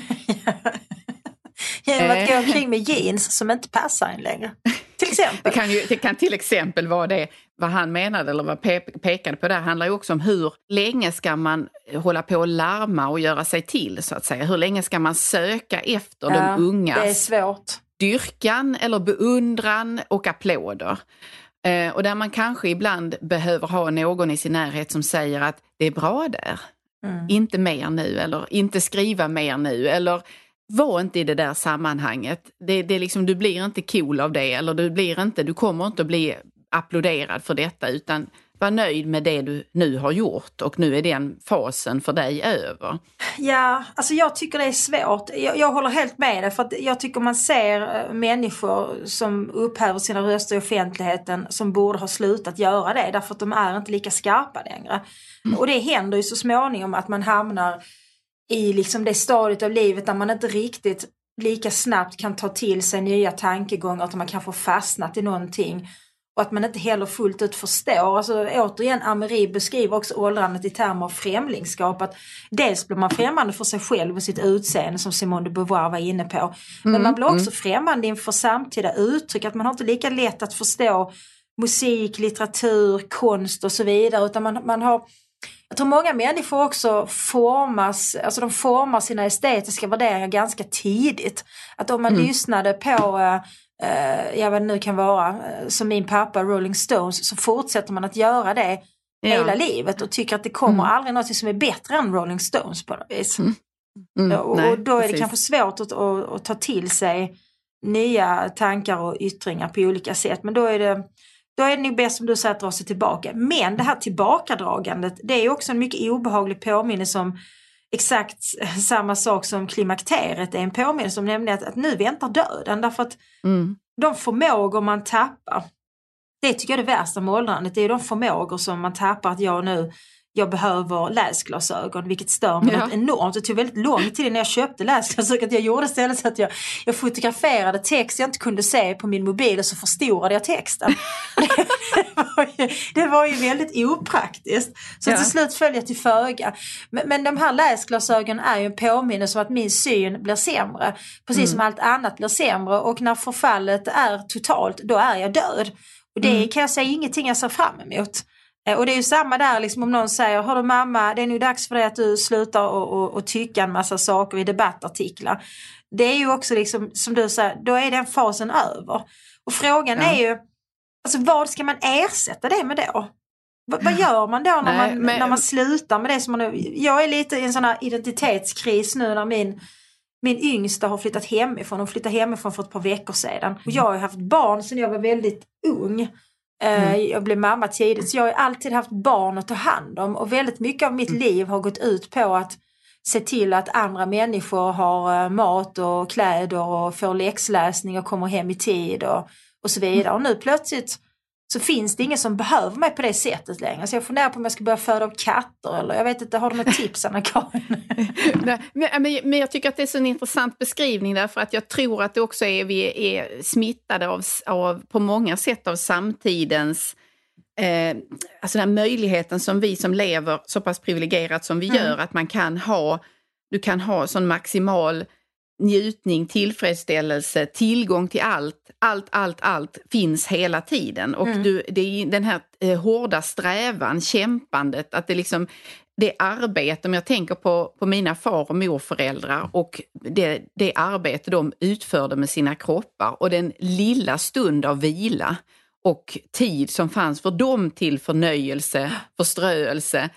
Speaker 3: Genom att gå eh. omkring med jeans som inte passar en längre. Till exempel.
Speaker 2: Det kan, ju, det kan till exempel vara det, vad han menade eller vad pe pekade på där, handlar ju också om hur länge ska man hålla på och larma och göra sig till så att säga. Hur länge ska man söka efter ja, de ungas
Speaker 3: det är svårt
Speaker 2: dyrkan eller beundran och applåder. Eh, och där man kanske ibland behöver ha någon i sin närhet som säger att det är bra där. Mm. Inte mer nu eller inte skriva mer nu eller var inte i det där sammanhanget. Det, det är liksom, du blir inte cool av det eller du, blir inte, du kommer inte att bli applåderad för detta utan var nöjd med det du nu har gjort och nu är den fasen för dig över?
Speaker 3: Ja, alltså jag tycker det är svårt. Jag, jag håller helt med dig för att jag tycker man ser eh, människor som upphäver sina röster i offentligheten som borde ha slutat göra det därför att de är inte lika skarpa längre. Mm. Och det händer ju så småningom att man hamnar i liksom det stadiet av livet där man inte riktigt lika snabbt kan ta till sig nya tankegångar utan man kanske fastnat i någonting och att man inte heller fullt ut förstår. Alltså, återigen, Ameri beskriver också åldrandet i termer av främlingskap. Att dels blir man främmande för sig själv och sitt utseende som Simone de Beauvoir var inne på. Men mm, man blir också mm. främmande inför samtida uttryck. Att man har inte lika lätt att förstå musik, litteratur, konst och så vidare. Utan man, man har jag tror många människor också formas, alltså de formar sina estetiska värderingar ganska tidigt. Att om man mm. lyssnade på eh, ja vad det nu kan vara, eh, som min pappa Rolling Stones, så fortsätter man att göra det ja. hela livet och tycker att det kommer mm. aldrig något som är bättre än Rolling Stones på något vis. Mm. Mm, och, nej, och, då är det kanske svårt att, att, att, ta till sig nya tankar och yttringar på olika sätt. Men då är det, då är det nog bäst som du säger att dra sig tillbaka. Men det här tillbakadragandet det är också en mycket obehaglig påminnelse om exakt samma sak som klimakteriet är en påminnelse om, nämligen att, att nu väntar döden. Därför att mm. de förmågor man tappar det tycker jag är det värsta med åldrandet. Det är de förmågor som man tappar att jag nu jag behöver läsglasögon vilket stör mig ja. enormt. Det tog väldigt lång tid innan jag köpte läsglasögon. Jag gjorde istället så att jag, jag fotograferade text jag inte kunde se på min mobil och så förstorade jag texten. det, var ju, det var ju väldigt opraktiskt. Så ja. till slut föll jag till föga. Men, men de här läsglasögonen är ju en påminnelse om att min syn blir sämre. Precis mm. som allt annat blir sämre och när förfallet är totalt då är jag död. Och det mm. kan jag säga ingenting jag ser fram emot. Eh, och det är ju samma där liksom om någon säger, hör du mamma det är nu dags för dig att du slutar och, och, och tycka en massa saker i debattartiklar. Det är ju också liksom som du säger, då är den fasen över. Och frågan ja. är ju, alltså vad ska man ersätta det med då? V vad gör man då när, Nej, man, men... när man slutar med det som man Jag är lite i en sån här identitetskris nu när min min yngsta har flyttat hemifrån. Hon flyttade hemifrån för ett par veckor sedan. Och jag har haft barn sedan jag var väldigt ung. Eh, mm. Jag blev mamma tidigt så jag har alltid haft barn att ta hand om och väldigt mycket av mitt mm. liv har gått ut på att se till att andra människor har eh, mat och kläder och får läxläsning och kommer hem i tid och, och så vidare. Och nu plötsligt så finns det ingen som behöver mig på det sättet längre. Så jag funderar på om jag ska börja föda upp katter eller jag vet inte, har du något tips Anna-Karin?
Speaker 2: men, men jag tycker att det är så en intressant beskrivning därför att jag tror att det också är, vi är smittade av, av på många sätt av samtidens eh, alltså den möjligheten som vi som lever så pass privilegierat som vi mm. gör, att man kan ha, du kan ha sån maximal njutning, tillfredsställelse, tillgång till allt, allt, allt, allt finns hela tiden. Och mm. du, det är den här eh, hårda strävan, kämpandet, att det liksom det arbete, om jag tänker på, på mina far och morföräldrar och det, det arbete de utförde med sina kroppar och den lilla stund av vila och tid som fanns för dem till förnöjelse, förströelse,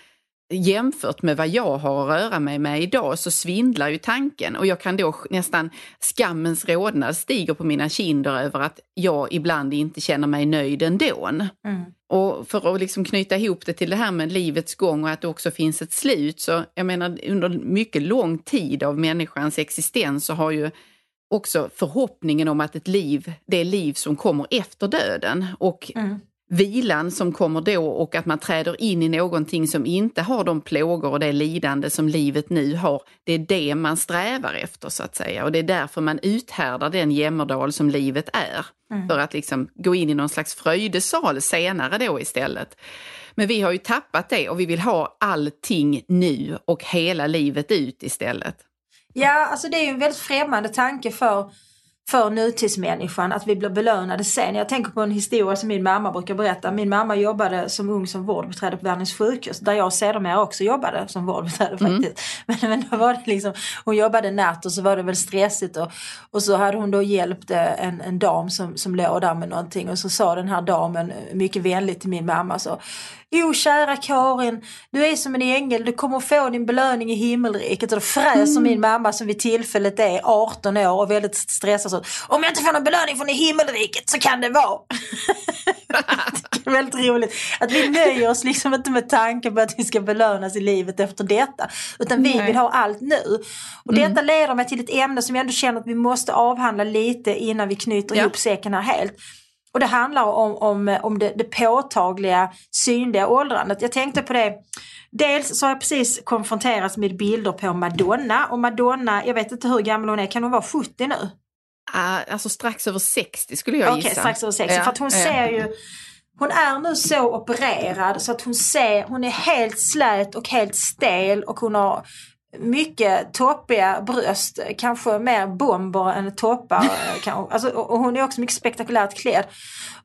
Speaker 2: jämfört med vad jag har att röra mig med idag så svindlar ju tanken och jag kan då nästan skammens rodnad stiger på mina kinder över att jag ibland inte känner mig nöjd ändå. Mm. Och för att liksom knyta ihop det till det här med livets gång och att det också finns ett slut så jag menar under mycket lång tid av människans existens så har ju också förhoppningen om att ett liv, det liv som kommer efter döden och mm vilan som kommer då och att man träder in i någonting som inte har de plågor och det lidande som livet nu har. Det är det man strävar efter så att säga och det är därför man uthärdar den jämmerdal som livet är. Mm. För att liksom gå in i någon slags fröjdesal senare då istället. Men vi har ju tappat det och vi vill ha allting nu och hela livet ut istället.
Speaker 3: Ja, alltså det är ju en väldigt främmande tanke för för nutidsmänniskan att vi blir belönade sen. Jag tänker på en historia som min mamma brukar berätta. Min mamma jobbade som ung som vårdbiträde på Världens sjukhus där jag sedermera också jobbade som vårdbiträde mm. faktiskt. Men, men då var det liksom, hon jobbade natt och så var det väl stressigt och, och så hade hon då hjälpt eh, en, en dam som, som låg där med någonting och så sa den här damen mycket vänligt till min mamma så Jo kära Karin, du är som en ängel, du kommer få din belöning i himmelriket. Och då fräser mm. min mamma som vid tillfället är 18 år och väldigt stressad. Så, Om jag inte får någon belöning från i himmelriket så kan det vara. det är väldigt roligt. Att vi nöjer oss liksom inte med tanken på att vi ska belönas i livet efter detta. Utan vi Nej. vill ha allt nu. Och mm. detta leder mig till ett ämne som jag ändå känner att vi måste avhandla lite innan vi knyter ja. ihop säcken här helt. Och det handlar om, om, om det, det påtagliga synliga åldrandet. Jag tänkte på det Dels så har jag precis konfronterats med bilder på Madonna och Madonna, jag vet inte hur gammal hon är, kan hon vara 70 nu?
Speaker 2: Uh, alltså strax över 60 skulle jag
Speaker 3: gissa. Okej, strax över 60. Ja, för att hon ja. ser ju hon är nu så opererad så att hon ser, hon är helt slät och helt stel och hon har mycket toppiga bröst, kanske mer bomber än toppar. alltså, och hon är också mycket spektakulärt klädd.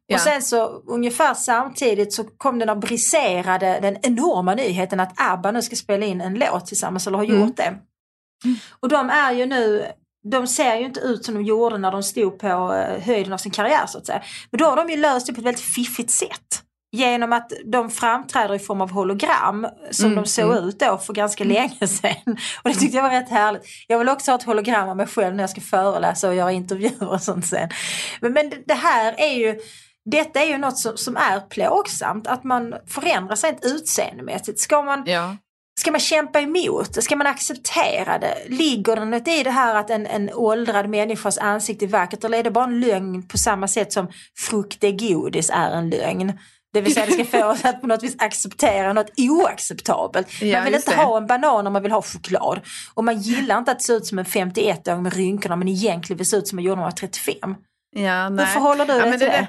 Speaker 3: Ja. Och sen så ungefär samtidigt så kom den och briserade den enorma nyheten att ABBA nu ska spela in en låt tillsammans eller har mm. gjort det. Och de är ju nu de ser ju inte ut som de gjorde när de stod på eh, höjden av sin karriär så att säga. Men då har de ju löst det på ett väldigt fiffigt sätt genom att de framträder i form av hologram som mm, de såg mm. ut då för ganska länge sedan. Och det tyckte jag var rätt härligt. Jag vill också ha ett hologram av mig själv när jag ska föreläsa och göra intervjuer och sånt sen. Men, men det här är ju detta är ju något som, som är plågsamt, att man förändrar sig inte utseendemässigt. Ska man, ja. Ska man kämpa emot? Ska man acceptera det? Ligger det något i det här att en, en åldrad människas ansikte är vackert eller är det bara en lögn på samma sätt som frukt är godis är en lögn? Det vill säga det ska få oss att på något vis acceptera något oacceptabelt.
Speaker 2: Ja,
Speaker 3: man vill inte
Speaker 2: det.
Speaker 3: ha en banan om man vill ha choklad. Och man gillar inte att se ut som en 51-åring med rynkorna men egentligen vill se ut som man gjorde när man var 35.
Speaker 2: Ja, nej.
Speaker 3: Hur förhåller du dig till
Speaker 2: det
Speaker 3: det?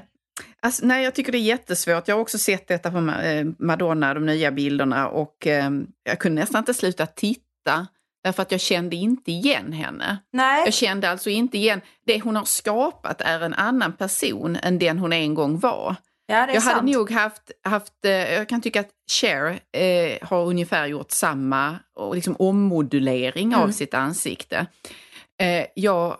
Speaker 2: Alltså, nej, jag tycker det är jättesvårt. Jag har också sett detta på eh, Madonna, de nya bilderna, och eh, jag kunde nästan inte sluta titta. Därför att jag kände inte igen henne.
Speaker 3: Nej.
Speaker 2: Jag kände alltså inte igen, det hon har skapat är en annan person än den hon en gång var.
Speaker 3: Ja,
Speaker 2: Jag
Speaker 3: sant.
Speaker 2: hade nog haft, haft eh, jag kan tycka att Cher eh, har ungefär gjort samma och liksom ommodulering
Speaker 3: Mm.
Speaker 2: av sitt ansikte. Eh, jag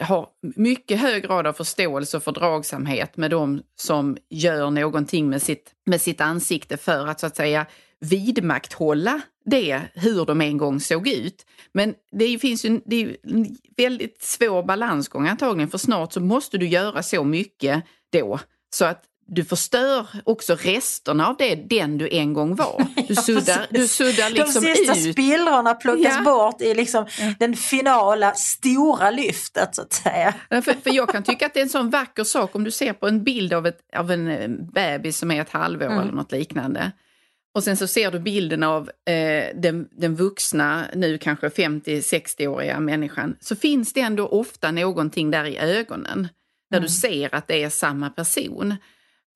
Speaker 2: har mycket hög grad av förståelse och fördragsamhet med de som gör någonting med sitt, med sitt ansikte för att så att säga vidmakthålla det, hur de en gång såg ut. Men det finns ju det är en väldigt svår balansgång antagligen, för snart så måste du göra så mycket då så att du förstör också resterna av det, den du en gång var. Du suddar, du suddar liksom
Speaker 3: De sista
Speaker 2: ut.
Speaker 3: spillrorna plockas
Speaker 2: Ja.
Speaker 3: bort i liksom den finala stora lyftet så att säga.
Speaker 2: Ja, För, för jag kan tycka att det är en sån vacker sak om du ser på en bild av, ett, av en eh, bebis som är ett halvår
Speaker 3: Mm.
Speaker 2: eller något liknande. Och sen så ser du bilden av eh, den, den vuxna, nu kanske 50-60-åriga människan. Så finns det ändå ofta någonting där i ögonen. Där
Speaker 3: Mm.
Speaker 2: du ser att det är samma person.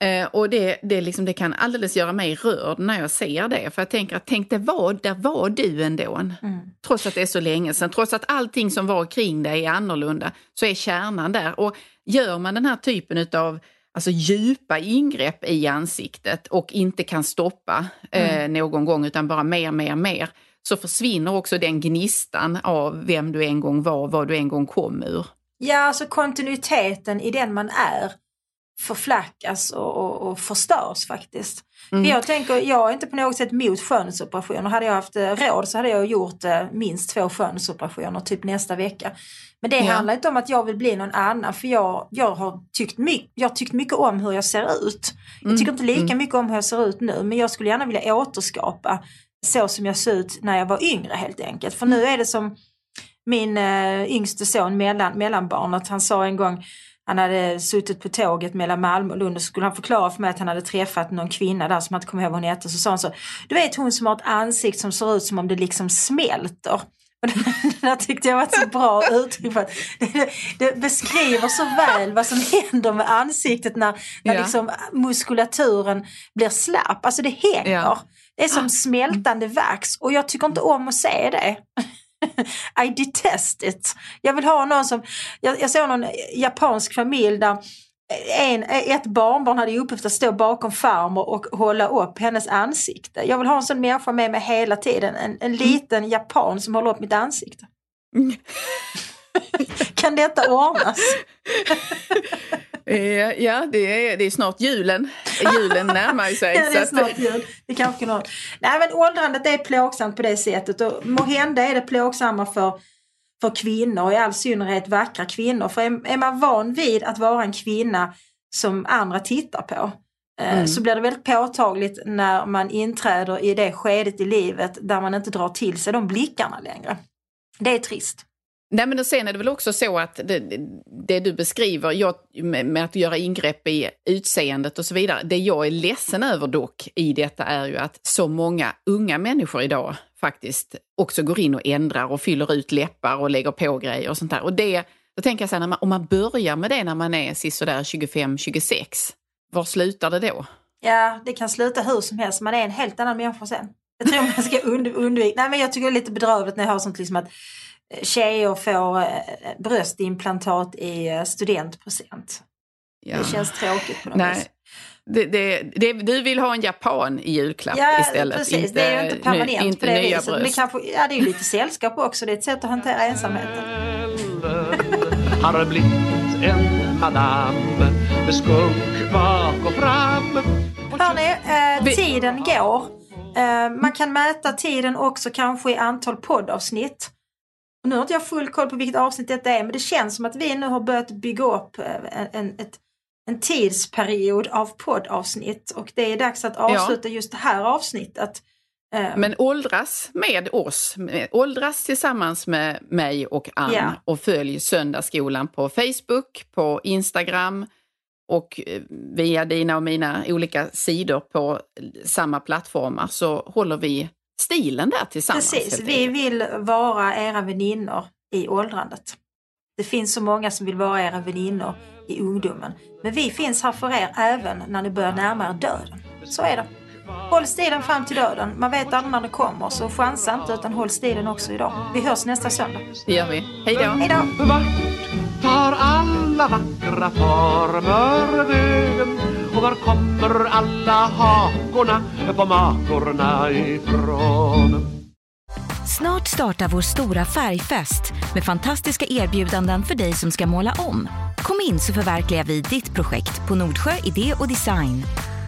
Speaker 2: Eh, och det, det, liksom, det kan alldeles göra mig rörd när jag ser det. För jag tänker att tänk, det var, där var du ändå.
Speaker 3: Mm.
Speaker 2: Trots att det är så länge sedan, trots att allting som var kring dig är annorlunda, så är kärnan där. Och gör man den här typen av alltså, djupa ingrepp i ansiktet och inte kan stoppa eh, någon gång utan bara mer, mer, mer, så försvinner också den gnistan av vem du en gång var, vad du en gång kom ur.
Speaker 3: Ja, alltså kontinuiteten i den man är förflackas och, och, och förstörs faktiskt.
Speaker 2: Mm.
Speaker 3: För jag tänker, jag är inte på något sätt mot skönhetsoperationer. Hade jag haft eh, råd så hade jag gjort eh, minst två skönhetsoperationer typ nästa vecka. Men det
Speaker 2: Ja.
Speaker 3: handlar inte om att jag vill bli någon annan för jag, jag har tyckt, my- jag tyckt mycket om hur jag ser ut. Jag tycker inte lika mycket om hur jag ser ut nu men jag skulle gärna vilja återskapa så som jag såg ut när jag var yngre helt enkelt. För nu är det som min eh, yngste son, mellan, mellanbarnet, han sa en gång han hade suttit på tåget mellan Malmö och Lund och så skulle han förklara för mig att han hade träffat någon kvinna där som han inte kommer ihåg vad hon hette. Så sa han så, du vet hon som har ett ansikte som ser ut som om det liksom smälter. Och det, det där tyckte jag var ett så bra uttryck för att det, det beskriver så väl vad som händer med ansiktet när, när
Speaker 2: Ja.
Speaker 3: liksom muskulaturen blir slapp. Alltså det hänger.
Speaker 2: Ja.
Speaker 3: Det är som smältande vax och jag tycker inte om att se det. I detest it. Jag vill ha någon som, jag, jag såg någon japansk familj där en, ett barnbarn hade i uppgift att stå bakom farmor och hålla upp hennes ansikte. Jag vill ha en sån människa med mig hela tiden. En, en liten japan som håller upp mitt ansikte. kan detta ordnas?
Speaker 2: Eh, ja, det är, det är snart julen. Julen närmar sig.
Speaker 3: Ja, det är snart jul. Det kanske kan. Nej men åldrandet är plågsamt på det sättet och måhända är det plågsamma för, för kvinnor och i all synnerhet vackra kvinnor. För är, är man van vid att vara en kvinna som andra tittar på eh, så blir det väldigt påtagligt när man inträder i det skedet i livet där man inte drar till sig de blickarna längre. Det är trist.
Speaker 2: Nej, men sen är det väl också så att det, det du beskriver jag, med, med att göra ingrepp i utseendet och så vidare. Det jag är ledsen över dock i detta är ju att så många unga människor idag faktiskt också går in och ändrar och fyller ut läppar och lägger på grejer och sånt där. Och det, då tänker jag så här, när man, om man börjar med det när man är sisådär 25-26, var slutar det då?
Speaker 3: Ja, det kan sluta hur som helst. Man är en helt annan människa sen. Jag tror man ska und undvika. Nej, men jag tycker det är lite bedrövligt när jag hör sånt liksom att tjejer får eh, bröstimplantat i eh, studentpresent.
Speaker 2: Ja.
Speaker 3: Det känns tråkigt på något
Speaker 2: Nej.
Speaker 3: vis.
Speaker 2: Det, det, det, du vill ha en japan i julklapp
Speaker 3: Ja,
Speaker 2: istället.
Speaker 3: precis. det är ju inte permanent
Speaker 2: ny, inte
Speaker 3: på det
Speaker 2: nya
Speaker 3: viset. Men kanske, ja, det är ju lite sällskap också. Det är ett sätt att hantera ensamheten.
Speaker 1: Har blivit en madam med skunk bak och fram.
Speaker 3: Hörni, eh, tiden går. Eh, man kan mäta tiden också kanske i antal poddavsnitt. Och nu har inte jag full koll på vilket avsnitt detta är men det känns som att vi nu har börjat bygga upp eh, en, en, ett, en tidsperiod av poddavsnitt och det är dags att avsluta just det här avsnittet.
Speaker 2: Eh. Men åldras med oss, åldras tillsammans med mig och Ann yeah. och följ Söndagsskolan på Facebook, på Instagram och eh, via dina och mina olika sidor på samma plattformar så håller vi stilen där tillsammans.
Speaker 3: Precis, vi vill vara era väninnor i åldrandet. Det finns så många som vill vara era väninnor i ungdomen. Men vi finns här för er även när ni börjar närma er döden. Så är det. Håll stilen fram till döden. Man vet aldrig när det kommer, så chansa inte utan håll stilen också idag. Vi hörs nästa söndag.
Speaker 2: Det gör vi. Hej då.
Speaker 3: Hej då.
Speaker 1: Vart tar alla vackra former vägen? Och var kommer alla hakorna på makorna ifrån?
Speaker 6: Snart startar vår stora färgfest med fantastiska erbjudanden för dig som ska måla om. Kom in så förverkligar vi ditt projekt på Nordsjö Idé och Design.